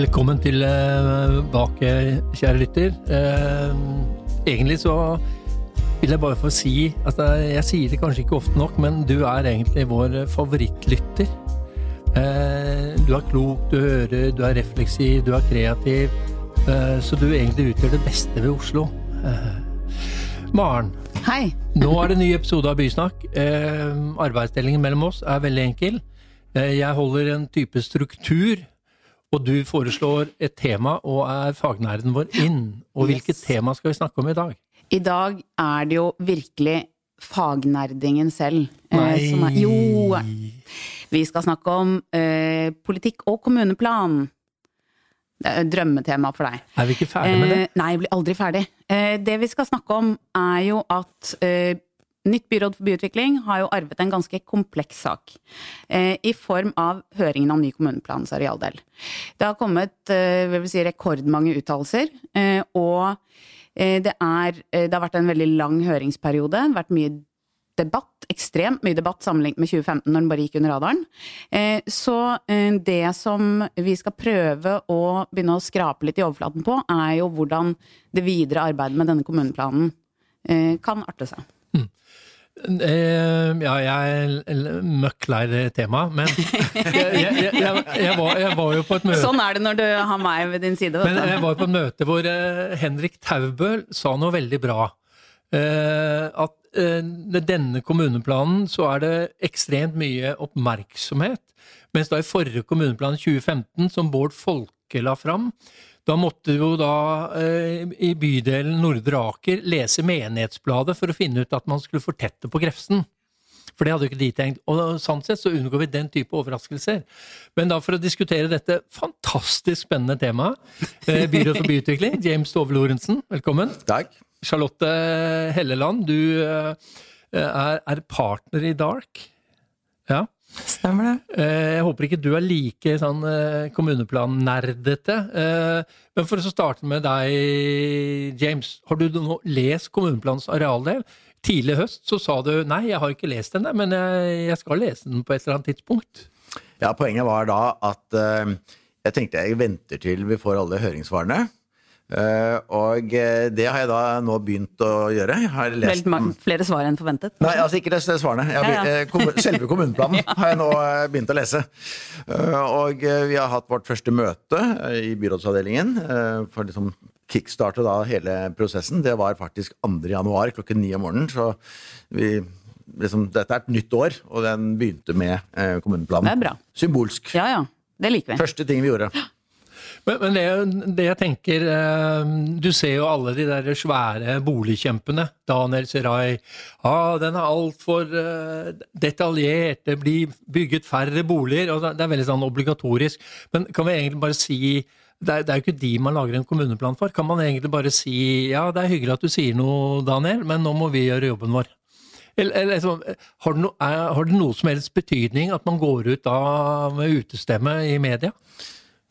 Velkommen tilbake, kjære lytter. Eh, egentlig så vil jeg bare få si at jeg, sier det kanskje ikke ofte nok, men du er egentlig vår favorittlytter. Eh, du er klok, du hører, du er refleksiv, du er kreativ. Eh, så du egentlig utgjør det beste ved Oslo. Eh, Maren, Hei. nå er det ny episode av Bysnakk. Eh, arbeidsdelingen mellom oss er veldig enkel. Eh, jeg holder en type struktur, og du foreslår et tema og er fagnerden vår inn. Og hvilket Yes. tema skal vi snakke om i dag? I dag er det jo virkelig fagnerdingen selv. eh, Nei. som er, jo, vi skal snakke om eh, politikk og kommuneplan. Det er et drømmetema for deg. Er vi ikke ferdig med det? Eh, nei, jeg blir aldri ferdig. Eh, det vi skal snakke om, er jo at eh, Nytt byråd for byutvikling har jo arvet en ganske kompleks sak. Eh, I form av høringen av ny kommuneplans arealdel. Det har kommet eh, si, rekordmange uttalelser, eh, og eh, det, er, eh, det har vært en veldig lang høringsperiode. Det har vært mye debatt, ekstremt mye debatt sammenlignet med 2015, når den bare gikk under radaren. Eh, Så det som vi skal prøve å begynne å skrape litt i overflaten på, er jo hvordan det videre arbeidet med denne kommuneplanen kan arte seg. Eh, ja, jeg er møkk lei det temaet, men jeg, jeg, jeg, jeg, var, jeg var jo på et møte Sånn er det når du har meg ved din side. Men jeg var på et møte hvor eh, Henrik Taubøl sa noe veldig bra. Eh, at med denne kommuneplanen så er det ekstremt mye oppmerksomhet. Mens da i forrige kommuneplan, 2015, som Bård Folke la fram, da måtte jo da eh, i bydelen Nordre Aker lese Menighetsbladet for å finne ut at man skulle fortette på Grefsen. For det hadde jo ikke de tenkt. Og sånn sett så unngår vi den type overraskelser. Men da for å diskutere dette fantastisk spennende temaet, eh, byråd for byutvikling, James Tove Lorentzen, velkommen. Takk. Charlotte Helleland, du eh, er partner i Dark. Ja. Stemmer det. Eh, Jeg håper ikke du er like sånn eh, kommuneplan-nerdete. Eh, Men for å starte med deg, James. Har du nå lest kommuneplanens arealdel? Tidlig i høst så sa du nei, jeg har ikke lest den, men jeg, skal lese den på et eller annet tidspunkt. Ja, poenget var da at jeg tenkte jeg venter til vi får alle høringssvarene. Eh, og eh, det har jeg da nå begynt å gjøre. Jeg har lest Vel, ma- flere svar enn forventet. Nei, altså ikke det svarene. Begynt- eh, Selve kommuneplanen har jeg nå begynt å lese. Og vi har hatt vårt første møte i byrådsavdelingen for liksom kickstarte da hele prosessen. Det var faktisk 2. januar klokken ni om morgenen. Så vi, liksom, dette er et nytt år, og den begynte med eh, kommuneplanen. Det er bra. Symbolsk. Ja ja, det liker vi. Første ting vi gjorde. Men, men det, det jeg tenker eh, Du ser jo alle de der svære boligkjempene. Daniel Serai. Ah, den er altfor uh, detaljert. Det blir bygget færre boliger. og Det er veldig sånn obligatorisk. Men kan vi egentlig bare si det er, det er jo ikke de man lager en kommuneplan for. Kan man egentlig bare si ja, det er hyggelig at du sier noe, Daniel, men nå må vi gjøre jobben vår. Eller, eller, sånn, har, det no, er, har det noe som helst betydning at man går ut da med utestemme i media?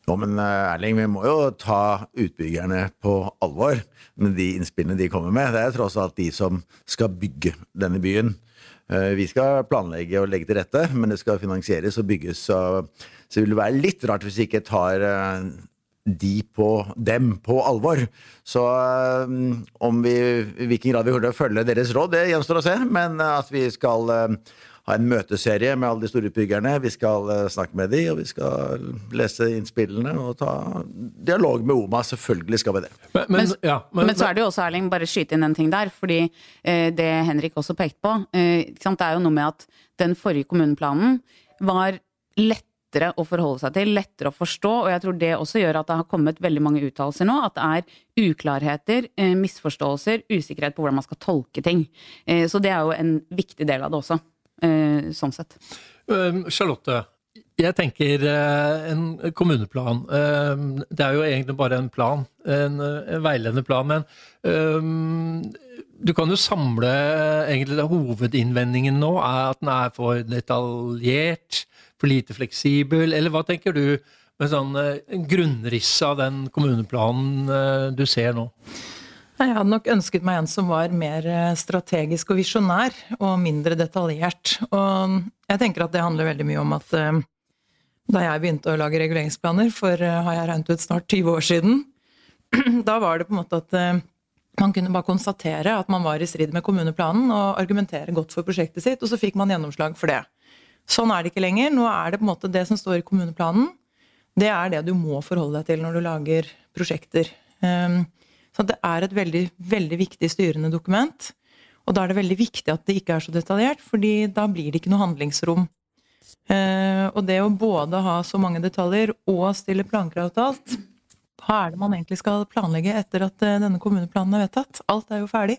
Jo, men eh, Erling, vi må jo ta utbyggerne på alvor med de innspillene de kommer med. Det er tross alt de som skal bygge denne byen. Eh, Vi skal planlegge og legge til rette, men det skal finansieres og bygges. Så, det vil være litt rart hvis vi ikke tar eh, de på dem på alvor. Så om vi i hvilken grad vi kommer til å følge deres råd, det gjenstår å se. Men at vi skal ha en møteserie med alle de store utbyggerne. Vi skal eh, snakke med de, og vi skal lese innspillene og ta dialog med OMA. Selvfølgelig skal vi det. Men, men, Men, ja, men, så er det jo også, Erling, bare skyte inn en ting der. Fordi eh, det Henrik også pekte på, eh, ikke sant, det er jo noe med at den forrige kommuneplanen var lettere å forholde seg til, lettere å forstå. Og jeg tror det også gjør at det har kommet veldig mange uttalelser nå. At det er uklarheter, eh, misforståelser, usikkerhet på hvordan man skal tolke ting. Eh, så det er jo en viktig del av det også. Eh, sånn sett. Um, Charlotte, jeg tenker eh, en kommuneplan. um, Det er jo egentlig bare en plan, en, eh, veiledende plan. Men um, du kan jo samle egentlig Hovedinnvendingen nå er at den er for detaljert, for lite fleksibel. Eller hva tenker du med sånn grunnriss av den kommuneplanen du ser nå? Jeg hadde nok ønsket meg en som var mer eh, strategisk og visjonær, og mindre detaljert. Og jeg tenker at det handler veldig mye om at eh, da jeg begynte å lage reguleringsplaner, for uh, har jeg regnet ut snart 20 år siden, da var det på en måte at man kunne bare konstatere at man var i strid med kommuneplanen og argumentere godt for prosjektet sitt, og så fikk man gjennomslag for det. Sånn er det ikke lenger. Nå er det på en måte det som står i kommuneplanen, det er det du må forholde deg til når du lager prosjekter. Um, så det er et veldig, veldig viktig styrende dokument. Og da er det veldig viktig at det ikke er så detaljert, fordi da blir det ikke noe handlingsrom. Uh, og det å både ha så mange detaljer og stille plankrav til alt, hva er det man egentlig skal planlegge etter at uh, denne kommuneplanen er vedtatt? Alt er jo ferdig.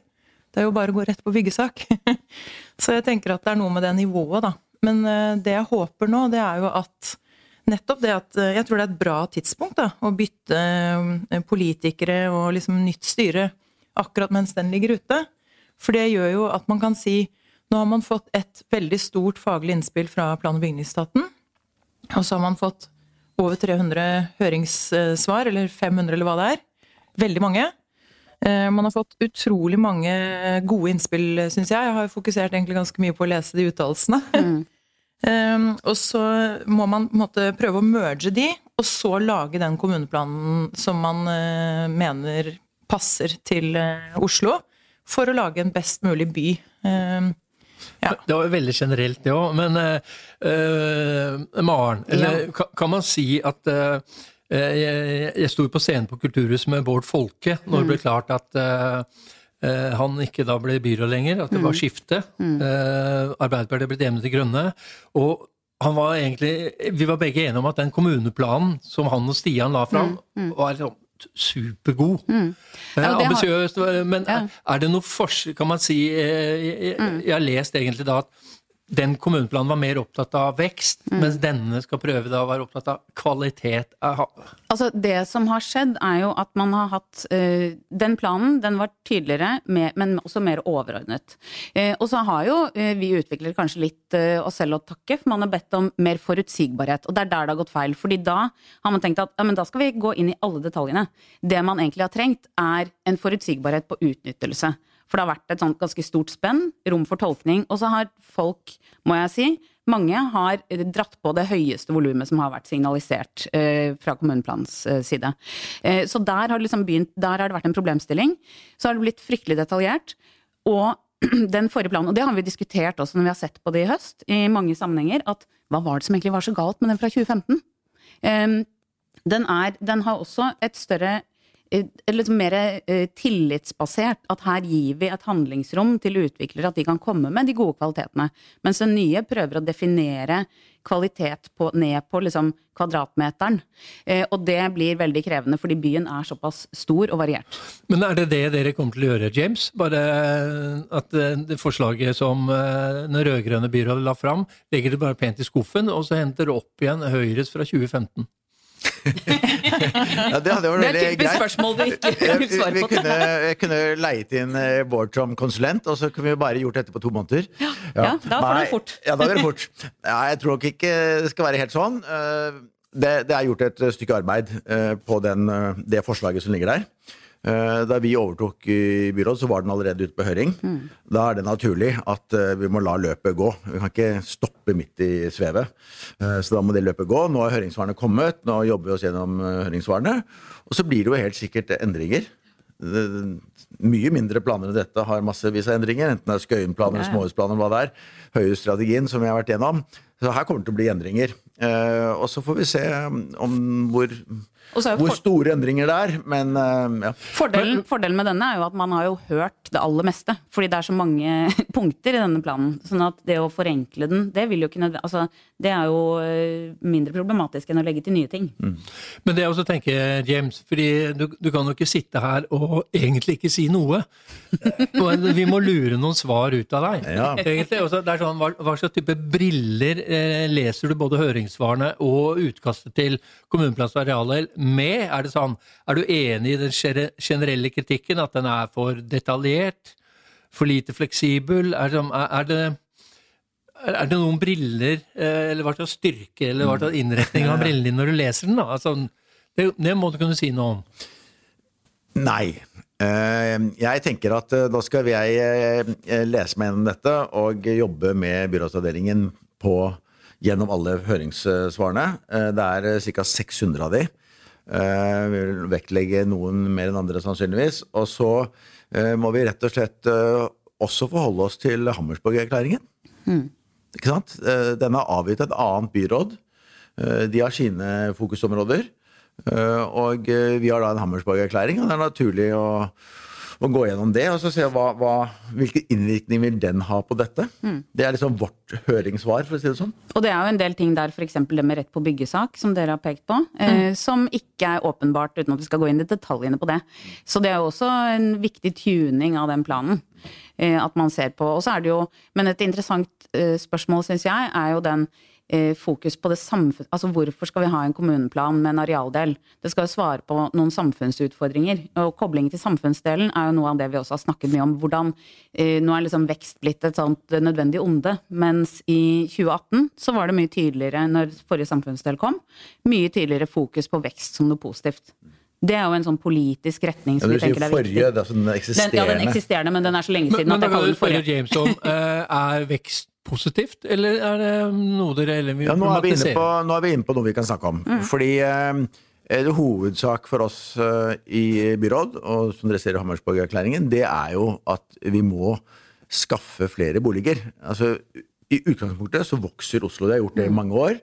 Det er jo bare å gå rett på byggesak. så jeg tenker at det er noe med det nivået, da. Men uh, det jeg håper nå, det er jo at nettopp det at jeg tror det er et bra tidspunkt da, å bytte politikere og liksom nytt styre akkurat mens den ligger ute. For det gjør jo at man kan si nå har man fått et veldig stort faglig innspill fra plan- og bygningsetaten. Og så har man fått over 300 høringssvar, eller 500 eller hva det er. Veldig mange. Eh, man har fått utrolig mange gode innspill, syns jeg. Jeg har fokusert egentlig ganske mye på å lese de uttalelsene. Mm. Um, og så må man måtte, prøve å merge de, og så lage den kommuneplanen som man uh, mener passer til uh, Oslo, for å lage en best mulig by. Um, ja. Det var jo veldig generelt, det òg. Men uh, Maren, eller ja. kan, man si at jeg, jeg sto på scenen på Kulturhuset med Bård Folke når det ble mm. klart at uh, han ikke da ble byråd lenger, at det var mm. skifte. Mm. Arbeiderpartiet ble demnet til grønne. Og han var egentlig, vi var begge enige om at den kommuneplanen som han og Stian la fram, mm. Mm. var liksom supergod. Mm. Ja, Ambisiøst. Men ja. er det noe forskjell, kan man si eh, jeg, jeg, mm. jeg, har lest egentlig da at den kommuneplanen var mer opptatt av vekst, mm. mens denne skal prøve da å være opptatt av kvalitet. Altså Det som har skjedd, er jo at man har hatt uh, Den planen den var tydeligere, mer, men også mer overordnet. Uh, og så har jo uh, vi utvikler kanskje litt oss selv å takke, for man har bedt om mer forutsigbarhet. Og det er der det har gått feil. fordi da har man tenkt at ja, men da skal vi gå inn i alle detaljene. Det man egentlig har trengt, er en forutsigbarhet på utnyttelse. For det har vært et sånt ganske stort spenn, rom for tolkning. Og så har folk, må jeg si, mange har dratt på det høyeste volumet som har vært signalisert eh, fra kommuneplanens eh, side. Eh, så der har, liksom begynt, der har det vært en problemstilling. Så har det blitt fryktelig detaljert. Og den forrige planen, og det har vi diskutert også når vi har sett på det i høst, i mange sammenhenger, at hva var det som egentlig var så galt med den fra 2015? Eh, den, er, den har også et større liksom mer eh, tillitsbasert. At her gir vi et handlingsrom til utviklere, at de kan komme med de gode kvalitetene. Mens den nye prøver å definere kvalitet på, ned på liksom kvadratmeteren. Eh, og det blir veldig krevende, fordi byen er såpass stor og variert. Men er det det dere kommer til å gjøre, James? Bare at det forslaget som den rød-grønne byrådet la fram, legger det bare pent i skuffen, og så henter det opp igjen Høyres fra 2015? Ja, det, hadde vært veldig greit. Spørsmål du ikke vil svare på. Vi kunne, jeg kunne leiet inn eh, Bård som konsulent, og så kunne vi bare gjort dette på to måneder. Ja, ja. da får du fort. Ja, da går det fort. Ja, jeg tror nok ikke det skal være helt sånn. Eh, det, det er gjort et stykke arbeid eh, på den, det forslaget som ligger der. Eh, da vi overtok i byrådet, så var den allerede ute på høring. Mm. Da er det naturlig at eh, vi må la løpet gå. Vi kan ikke stoppe midt i svevet. Eh, så da må det løpet gå. Nå har høringssvarene kommet, nå jobber vi oss gjennom høringssvarene. Og så blir det jo helt sikkert endringer. Mye mindre planer enn dette har massevis av endringer, enten det er Skøyen-planer, småhusplaner, hva det er. Høyhusstrategien, som vi har vært gjennom. Så her kommer det til å bli endringer. Og så får vi se om hvor hvor store endringer det er, men uh, ja. Fordelen, fordelen, med denne er jo at man har jo hørt det aller meste. Fordi det er så mange punkter i denne planen. sånn at det å forenkle den, det, vil jo ikke, altså, det er jo eh, mindre problematisk enn å legge til nye ting. Mm. Men det jeg også tenker, James, fordi du, du, kan jo ikke sitte her og egentlig ikke si noe. Vi må lure noen svar ut av deg. Ja. egentlig. Også, det er sånn, hva, hva slags type briller eh, leser du både høringssvarene og utkastet til kommuneplass arealer med? Er det sånn, er du enig i den generelle kritikken, at den er for detaljert? For lite fleksibel? Er det, er det, er det noen briller, eh, eller hva slags styrke eller hva slags innretning av brillene dine når du leser den? Altså, det, det må du kunne si noe om. Nei. Eh, jeg tenker at eh, da skal jeg lese meg gjennom dette og jobbe med byrådsavdelingen på gjennom alle høringssvarene. Eh, Det er ca. 600 av de. Eh, Vi vil vektlegge noen mer enn andre, sannsynligvis. Og så eh, må vi rett og slett eh, også forholde oss til Hammersborg-erklæringen. Ikke sant? Eh, Den er avgitt et annet byråd. De har sine fokusområder. Eh, Og vi har da en Hammersborg-erklæring, og det er naturlig å, å gå gjennom det og så se hva, hva, hvilken innvirkning vil den ha på dette. Det er liksom vårt høringssvar, for å si det sånn. Og det er jo en del ting der, f.eks. det med rett på byggesak, som dere har pekt på, eh, som ikke er åpenbart, uten at vi skal gå inn i detaljene på det. Så det er jo også en viktig tuning av den planen. Eh, at man ser på. Og så er det jo Men et interessant eh, spørsmål, syns jeg, er jo den eh, fokus på det samfunn... Altså hvorfor skal vi ha en kommuneplan med en arealdel? Det skal jo svare på noen samfunnsutfordringer. Og kobling til samfunnsdelen er jo noe av det vi også har snakket mye om. Hvordan eh, Nå er liksom vekst blitt et sånt nødvendig onde, mens i 2018 så var det mye tydeligere, når forrige samfunnsdel kom, mye tydeligere fokus på vekst som noe positivt. Det er jo en sånn politisk retning som ja, vi tenker er viktig. det er sånn Den, ja, den eksisterende. eksisterende, men den er så lenge siden men at da jeg kan kaller du den spørre forrige. James om eh, er vekst positivt, eller er det noe dere eller vil Ja, nå er, vi inne på, nå er vi inne på noe vi kan snakke om. Mm. Fordi eh, det hovedsak for oss eh, i byråd, og som dere ser i Hammersborg-erklæringen, det er jo at vi må skaffe flere boliger. Altså, I utgangspunktet så vokser Oslo, det har gjort det Mm. i mange år.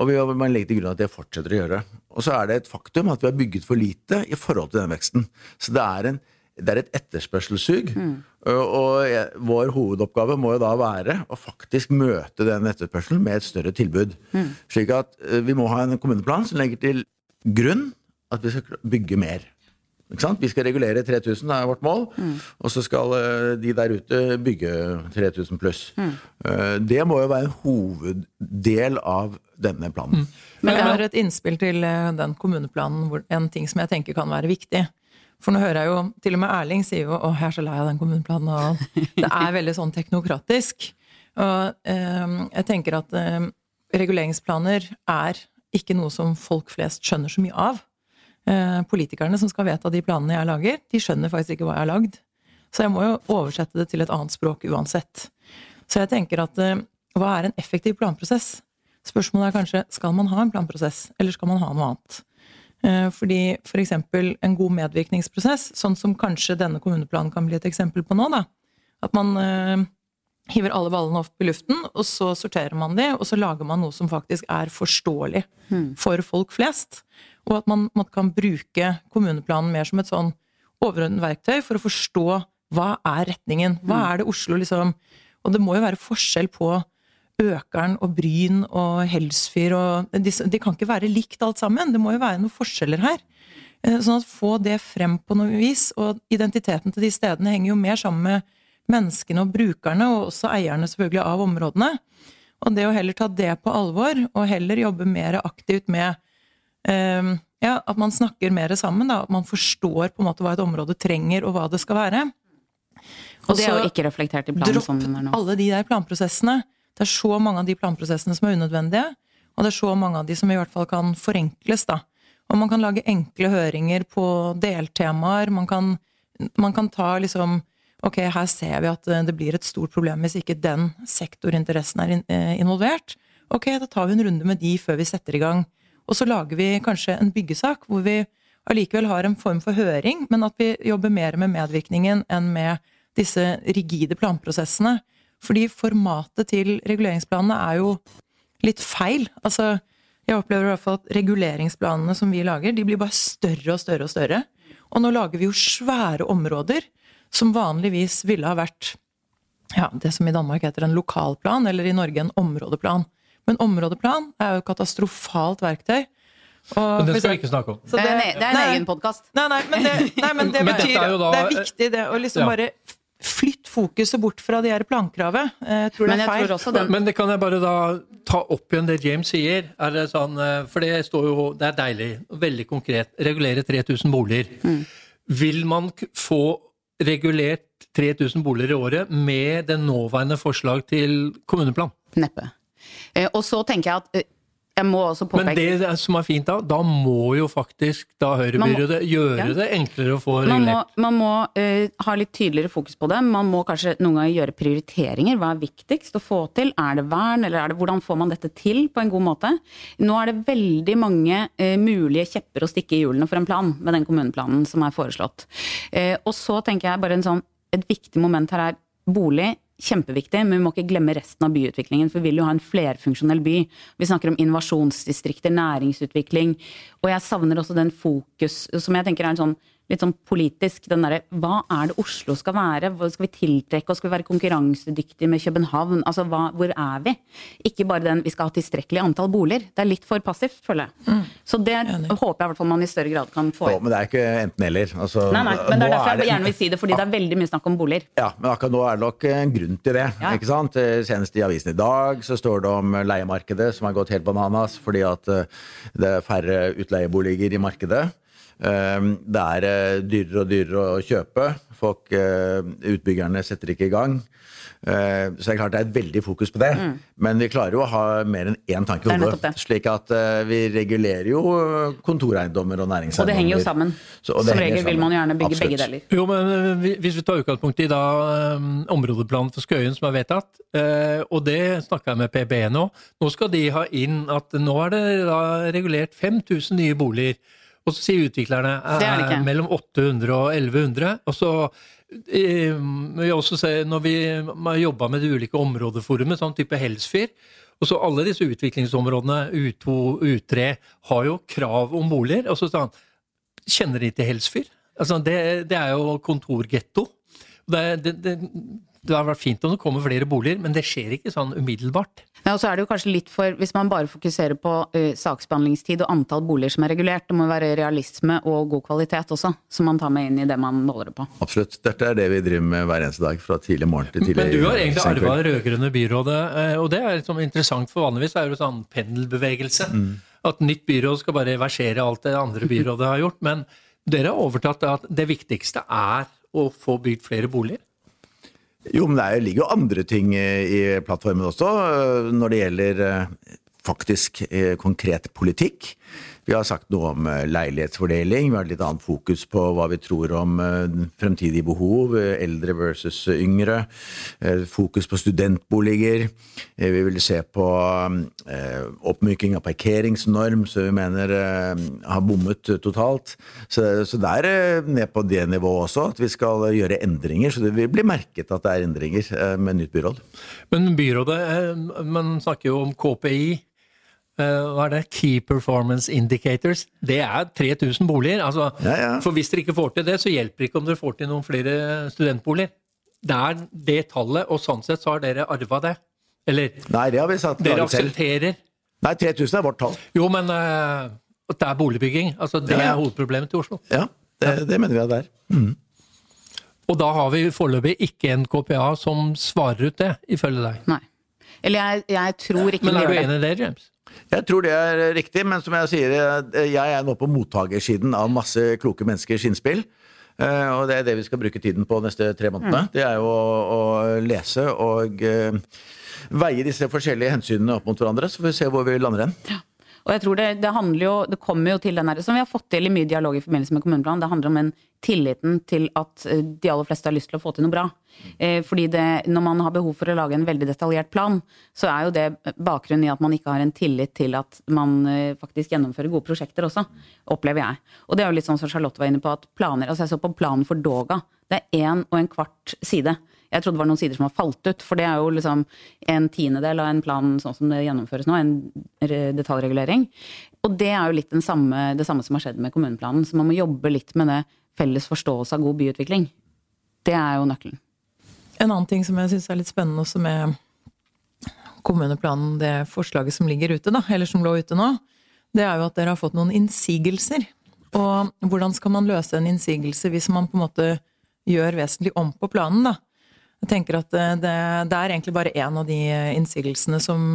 Og vi man legger til grunn at det fortsetter å gjøre. Og så er det et faktum at vi har bygget for lite i forhold til den veksten. Så det er, en, det er et etterspørselssug. Og, og jeg- vår hovedoppgave må jo da være å faktisk møte den etterspørselen med et større tilbud. Slik at eh, vi må ha en kommuneplan som legger til grunn at vi skal bygge mer. Ikke sant? Vi skal regulere 3000, det er vårt mål. Og så skal eh, de der ute bygge 3000 pluss. Eh, Det må jo være en hoveddel av denne planen. Men jeg er- har et innspill til den kommuneplanen, hvor, en ting som jeg tenker kan være viktig. For nå hører jeg jo, til og med Erling sier jo åh, jeg er så lei av den kommuneplanen, og det er veldig sånn teknokratisk. Og eh, jeg tenker at eh, reguleringsplaner er ikke noe som folk flest skjønner så mye av. Eh, politikerne som skal vedta de planene jeg lager, de skjønner faktisk ikke hva jeg har lagd. Så jeg må jo oversette det til et annet språk uansett. Så jeg tenker at eh, hva er en effektiv planprosess? Spørsmålet er kanskje skal man ha en planprosess, eller skal man ha noe annet? Eh, Fordi f.eks. For en god medvirkningsprosess, sånn som kanskje denne kommuneplanen kan bli et eksempel på nå, da. At man eh, hiver alle ballene opp i luften, og så sorterer man de, og så lager man noe som faktisk er forståelig for folk flest. Og at man måtte kan bruke kommuneplanen mer som et sånn overordnet verktøy for å forstå hva er retningen. Hva er det Oslo liksom Og det må jo være forskjell på Økern og Bryn og Helsfyr og de, De kan ikke være likt alt sammen. Det må jo være noen forskjeller her. Eh, Sånn at få det frem på noe vis. Og identiteten til de stedene henger jo mer sammen med menneskene og brukerne, og også eierne selvfølgelig av områdene. Og det å heller ta det på alvor, og heller jobbe mer aktivt med eh, ja, at man snakker mer sammen, da, at man forstår på en måte hva et område trenger, og hva det skal være. Og det er jo ikke reflektert i planen Dropp som den er nå. alle de der planprosessene. Det er så mange av de planprosessene som er unødvendige, og det er så mange av de som i hvert fall kan forenkles, da. Og man kan lage enkle høringer på deltemaer. Man kan, man kan ta liksom Ok, her ser vi at eh, det blir et stort problem hvis ikke den sektorinteressen er eh, involvert. Ok, da tar vi en runde med de før vi setter i gang. Og så lager vi kanskje en byggesak hvor vi allikevel har en form for høring, men at vi jobber mer med medvirkningen enn med disse rigide planprosessene. Fordi formatet til reguleringsplanene er jo litt feil. Altså, jeg opplever i hvert fall at reguleringsplanene som vi lager, de blir bare større og større og større. Og nå lager vi jo svære områder som vanligvis ville ha vært ja, det som i Danmark heter en lokalplan, eller i Norge en områdeplan. Men områdeplan er jo et katastrofalt verktøy. Og Men det skal vi ikke snakke om. så Det er en, det er en Nei. egen podkast. Nei, nei, men det, nei, men det Men dette er jo da- Det er viktig det å liksom Ja. bare flytte fokuset bort fra de her plankravet. Jeg tror det Men er jeg feil. tror også den Men det kan jeg bare da ta opp igjen det James sier. Er det sånn, eh, for det står jo Det er deilig, veldig konkret. Regulere 3000 boliger. Vil man få regulert 3000 boliger i året med det nåværende forslag til kommuneplan? Neppe. Eh, Og så tenker jeg at eh, Jeg må også Men det som er fint da, da må jo faktisk da Høyrebyrådet gjøre ja. det enklere å få Man må, man må uh, ha litt tydeligere fokus på det. Man må kanskje noen ganger gjøre prioriteringer. Hva er viktigst å få til? Er det vern, eller er det, hvordan får man dette til på en god måte? Nå er det veldig mange uh, mulige kjepper å stikke i hjulene for en plan med den kommuneplanen som er foreslått. Uh, og så tenker jeg bare en sånn, et viktig moment her er bolig. Kjempeviktig, men vi må ikke glemme resten av byutviklingen. For vi vil jo ha en flerfunksjonell by. Vi snakker om innovasjonsdistrikter, næringsutvikling. Og jeg savner også den fokus som jeg tenker er en sånn litt sånn politisk. Den der, hva er det Oslo skal være? Hva skal vi tiltrekke oss? Skal vi være konkurransedyktige med København? Altså hva, hvor er vi? Ikke bare den vi skal ha tilstrekkelig antall boliger. Det er litt for passivt, føler jeg. Så det Enig. håper jeg i hvert fall man i større grad kan få inn. men det er ikke enten-eller. Altså, Nei, nei, men det er derfor jeg gjerne vil si det, fordi det er veldig mye snakk om boliger. Ja, men akkurat nå er det nok en grunn til det. Ja. ikke sant? Eh, Senest i avisen i dag så står det om leiemarkedet som har gått helt bananas fordi at eh, det er færre utleieboliger i markedet. Eh, Det er eh, dyrere og dyrere å kjøpe. Folk, eh, Utbyggerne setter ikke i gang. Eh, Så det er klart det er et veldig fokus på det. Men vi klarer jo å ha mer enn én tanke i Mm. Det hodet. Slik at eh, vi regulerer jo kontoreiendommer og næringseiendommer. Og det henger jo sammen. Så- Som regel vil man gjerne bygge Absolutt. begge deler. Jo, men Hvis vi tar utgangspunkt i da områdeplanen for Skøyen som er vedtatt, eh, og det snakka jeg med PBE nå, nå skal de ha inn at nå er det da regulert 5000 nye boliger. Og så sier utviklerne er eh, mellom 800 og 1100. Og så eh, vi også ser, Når vi har jobba med de ulike områdeforumet, sånn type Helsfyr og så Alle disse utviklingsområdene, U2, U3, har jo krav om boliger. Og så han Kjenner de til Helsfyr? Altså, det, det er jo kontorgetto. Det, det, det, det har vært fint om det kommer flere boliger, men det skjer ikke sånn umiddelbart. Ja, og så er det jo kanskje litt for, Hvis man bare fokuserer på uh, saksbehandlingstid og antall boliger som er regulert, det må være realisme og god kvalitet også, som man tar med inn i det man måler det på. Absolutt. Dette er det vi driver med hver eneste dag fra tidlig morgen til tidlig Men du har egentlig arva det rød-grønne byrådet, og det er liksom interessant, for vanligvis er det jo sånn pendelbevegelse. At nytt byråd skal bare versere alt det andre byrådet har gjort. Men dere har overtatt at det viktigste er å få bygd flere boliger. Jo, men det er- ligger jo andre ting eh, i plattformen også, eh, når det gjelder eh, faktisk konkret politikk. Vi har sagt noe om eh, leilighetsfordeling, vi har litt annet fokus på hva vi tror om eh, fremtidige behov, eh, eldre versus yngre. Fokus på studentboliger. Vi vil se på oppmyking av parkeringsnorm, som vi mener har bommet totalt. Så, det er ned på det nivået også, at vi skal gjøre endringer. Så det vil bli merket at det er endringer med nytt byråd. Men byrådet, man snakker jo om KPI. Eh, Hva er det? Key Performance Indicators. Det er 3000 boliger. Altså, Ja, ja. For hvis dere ikke får til det, så hjelper det ikke om dere får til noen flere studentboliger. Det er det tallet, og sånn sett så har dere arva det. Eller Nei, det har vi satt dere selv. aksepterer. Nei, 3000 er vårt tall. Jo, men uh, det er boligbygging. Altså, det Ja, ja. er hovedproblemet til Oslo. Ja, det, det mener vi at det er. Og da har vi foreløpig ikke en KPA som svarer ut det, ifølge deg. Nei. Eller jeg, jeg tror ikke Men er du enig i det, James? Jeg tror det er riktig, men som jeg sier, eh, jeg er nå på mottakersiden av masse kloke menneskers innspill. Eh, Og det er det vi skal bruke tiden på neste tre månedene. Det er jo å, å lese og uh, veie disse forskjellige hensynene opp mot hverandre, så får vi se hvor vi lander hen. Og jeg tror det, det handler jo, det kommer jo til den her, som vi har fått til i mye dialog i forbindelse med kommuneplanen, det handler om en tilliten til at eh, de aller fleste har lyst til å få til noe bra. Eh, fordi det, når man har behov for å lage en veldig detaljert plan, så er jo det bakgrunnen i at man ikke har en tillit til at man eh, faktisk gjennomfører gode prosjekter også, opplever jeg. Og det er jo litt sånn som Charlotte var inne på, at planer, altså jeg så på planen for Doga, det er én og en kvart side. Jeg trodde det var noen sider som har falt ut, for det er jo liksom en tiendedel av en plan sånn som det gjennomføres nå, en detaljregulering. Og det er jo litt samme, det samme som har skjedd med kommuneplanen, så man må jobbe litt med det felles forståelse av god byutvikling. Det er jo nøkkelen. En annen ting som jeg syns er litt spennende også med kommuneplanen, det forslaget som ligger ute, da, eller som lå ute nå, det er jo at dere har fått noen innsigelser. Og hvordan skal man løse en innsigelse hvis man på en måte gjør vesentlig om på planen, da? Jeg tenker at det, det, det er egentlig bare én av de innsigelsene som,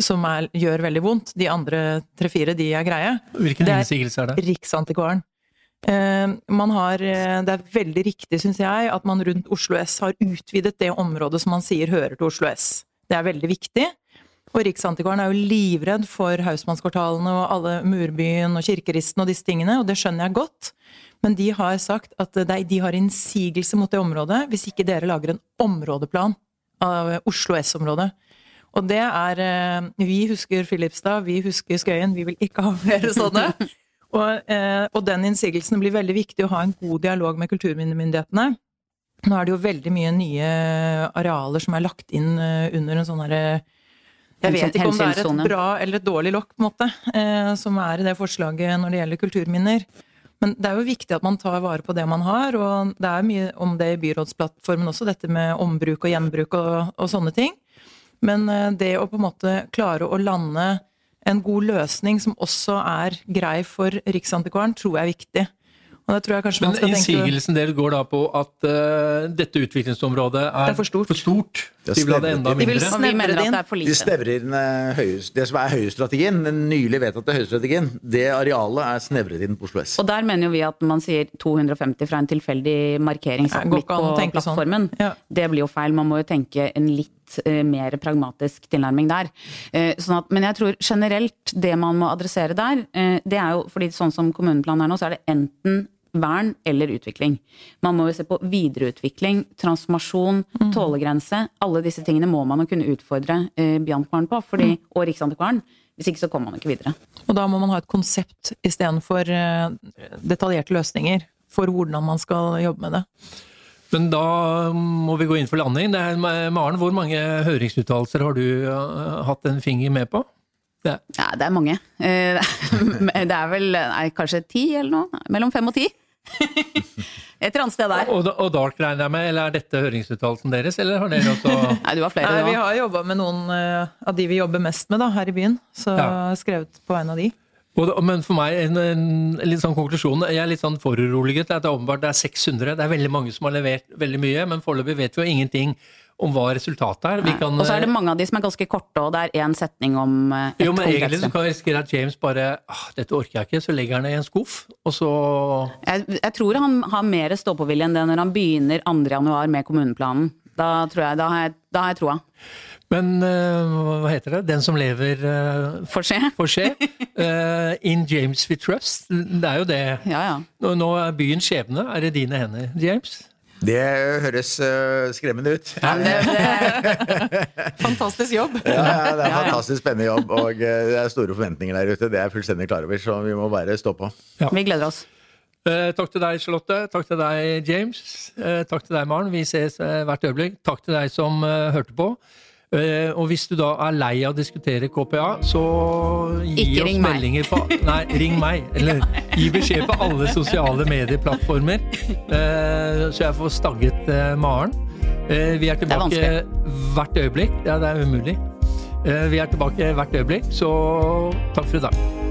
som er, gjør veldig vondt. De andre tre-fire, de er greie. Hvilken er- innsigelse er det? Riksantikvaren. Eh, man har, eh, det er veldig riktig, syns jeg, at man rundt Oslo S har utvidet det området som man sier hører til Oslo S. Det er veldig viktig. Og Riksantikvaren er jo livredd for Hausmannskvartalene og alle Murbyen og Kirkeristen og disse tingene, og det skjønner jeg godt. Men de har sagt at de har innsigelse mot det området hvis ikke dere lager en områdeplan av Oslo S-området. Og det er eh, Vi husker Filipstad, vi husker Skøyen, vi vil ikke ha flere sånne. Og, eh, og den innsigelsen blir veldig viktig å ha en god dialog med kulturminnemyndighetene. Nå er det jo veldig mye nye arealer som er lagt inn eh, under en sånn herre jeg vet ikke om det er et bra eller et dårlig lokk, på en måte, som er i det forslaget når det gjelder kulturminner. Men det er jo viktig at man tar vare på det man har, og det er mye om det i byrådsplattformen også, dette med ombruk og gjenbruk og, og sånne ting. Men eh, det å på en måte klare å lande en god løsning som også er grei for Riksantikvaren, tror jeg er viktig. Men innsigelsen deres går da på at uh, dette utviklingsområdet er, er for stort. For stort. De vil ha det enda mindre. De, snevre det inn. De snevrer inn uh, det som er høyestrategien, den nylig vedtatte høyestrategien, Det arealet er snevret inn på Oslo S. Og der mener jo vi at man sier 250 fra en tilfeldig markering satt midt på sånn. plattformen. Sånn. Ja. Det blir jo feil. Man må jo tenke en litt uh, mer pragmatisk tilnærming der. Sånn at, men jeg tror generelt det man må adressere der, det er jo fordi sånn som kommuneplanen er nå, så er det enten vern eller utvikling. Man må jo se på videreutvikling, transformasjon, mm. tålegrense. Alle disse tingene må man jo kunne utfordre eh, Byantikvaren på, fordi, mm. og Riksantikvaren. Hvis ikke så kommer man ikke videre. Og da må man ha et konsept istedenfor eh, detaljerte løsninger for hvordan man skal jobbe med det. Men da må vi gå inn for landing. Er, Maren, hvor mange høringsuttalelser har du uh, hatt en finger med på? Det. Ja, det er mange. Uh, det er vel nei, kanskje ti eller noe? Mellom fem og ti. Et eller annet sted der. Og, og Dark regner jeg med, eller er dette høringsuttalelsen deres, eller har dere også Nei, du har flere, Nei, Vi har jobba med noen uh, av de vi jobber mest med da, her i byen, så ja. skrevet på en av de. Og, men for meg, en, en, en, litt sånn konklusjon. Jeg er litt sånn foruroliget. Det er åpenbart det er 600. Det er veldig mange som har levert veldig mye, men foreløpig vet vi jo ingenting om hva resultatet er. Kan, og så er det mange av de som er ganske korte, og det er én setning om eh, et Jo, men egentlig så kan vi risikere at James bare ah, 'Dette orker jeg ikke', så legger han det i en skuff, og så Jeg, jeg tror han har mer stå-på-vilje enn det når han begynner 2.1 med kommuneplanen. Da, tror jeg, da, har jeg, da har jeg troa. Men uh, hva heter det? Den som lever uh, For skje. For skje. Uh, in James we trust. Det er jo det. Ja, ja. Nå, nå er byens skjebne er i dine hender, James. Det høres uh, skremmende ut. Ja, det, det, fantastisk jobb. Ja, det er en fantastisk spennende jobb, og uh, det er store forventninger der ute. Det er jeg fullstendig klar over, så vi må bare stå på. Ja. Vi gleder oss. Uh, takk til deg, Charlotte. Takk til deg, James. takk til deg, Maren. Vi ses hvert øyeblikk. Takk til deg som hørte på. Eh, og hvis du da er lei av å diskutere KPA, så gi Ikke oss meldinger på Nei, ring meg. Eller gi beskjed på alle sosiale medieplattformer, eh, så jeg får stagget eh, Maren. Vi er tilbake er hvert øyeblikk. Ja, det er umulig. Vi er tilbake hvert øyeblikk, så takk for i dag.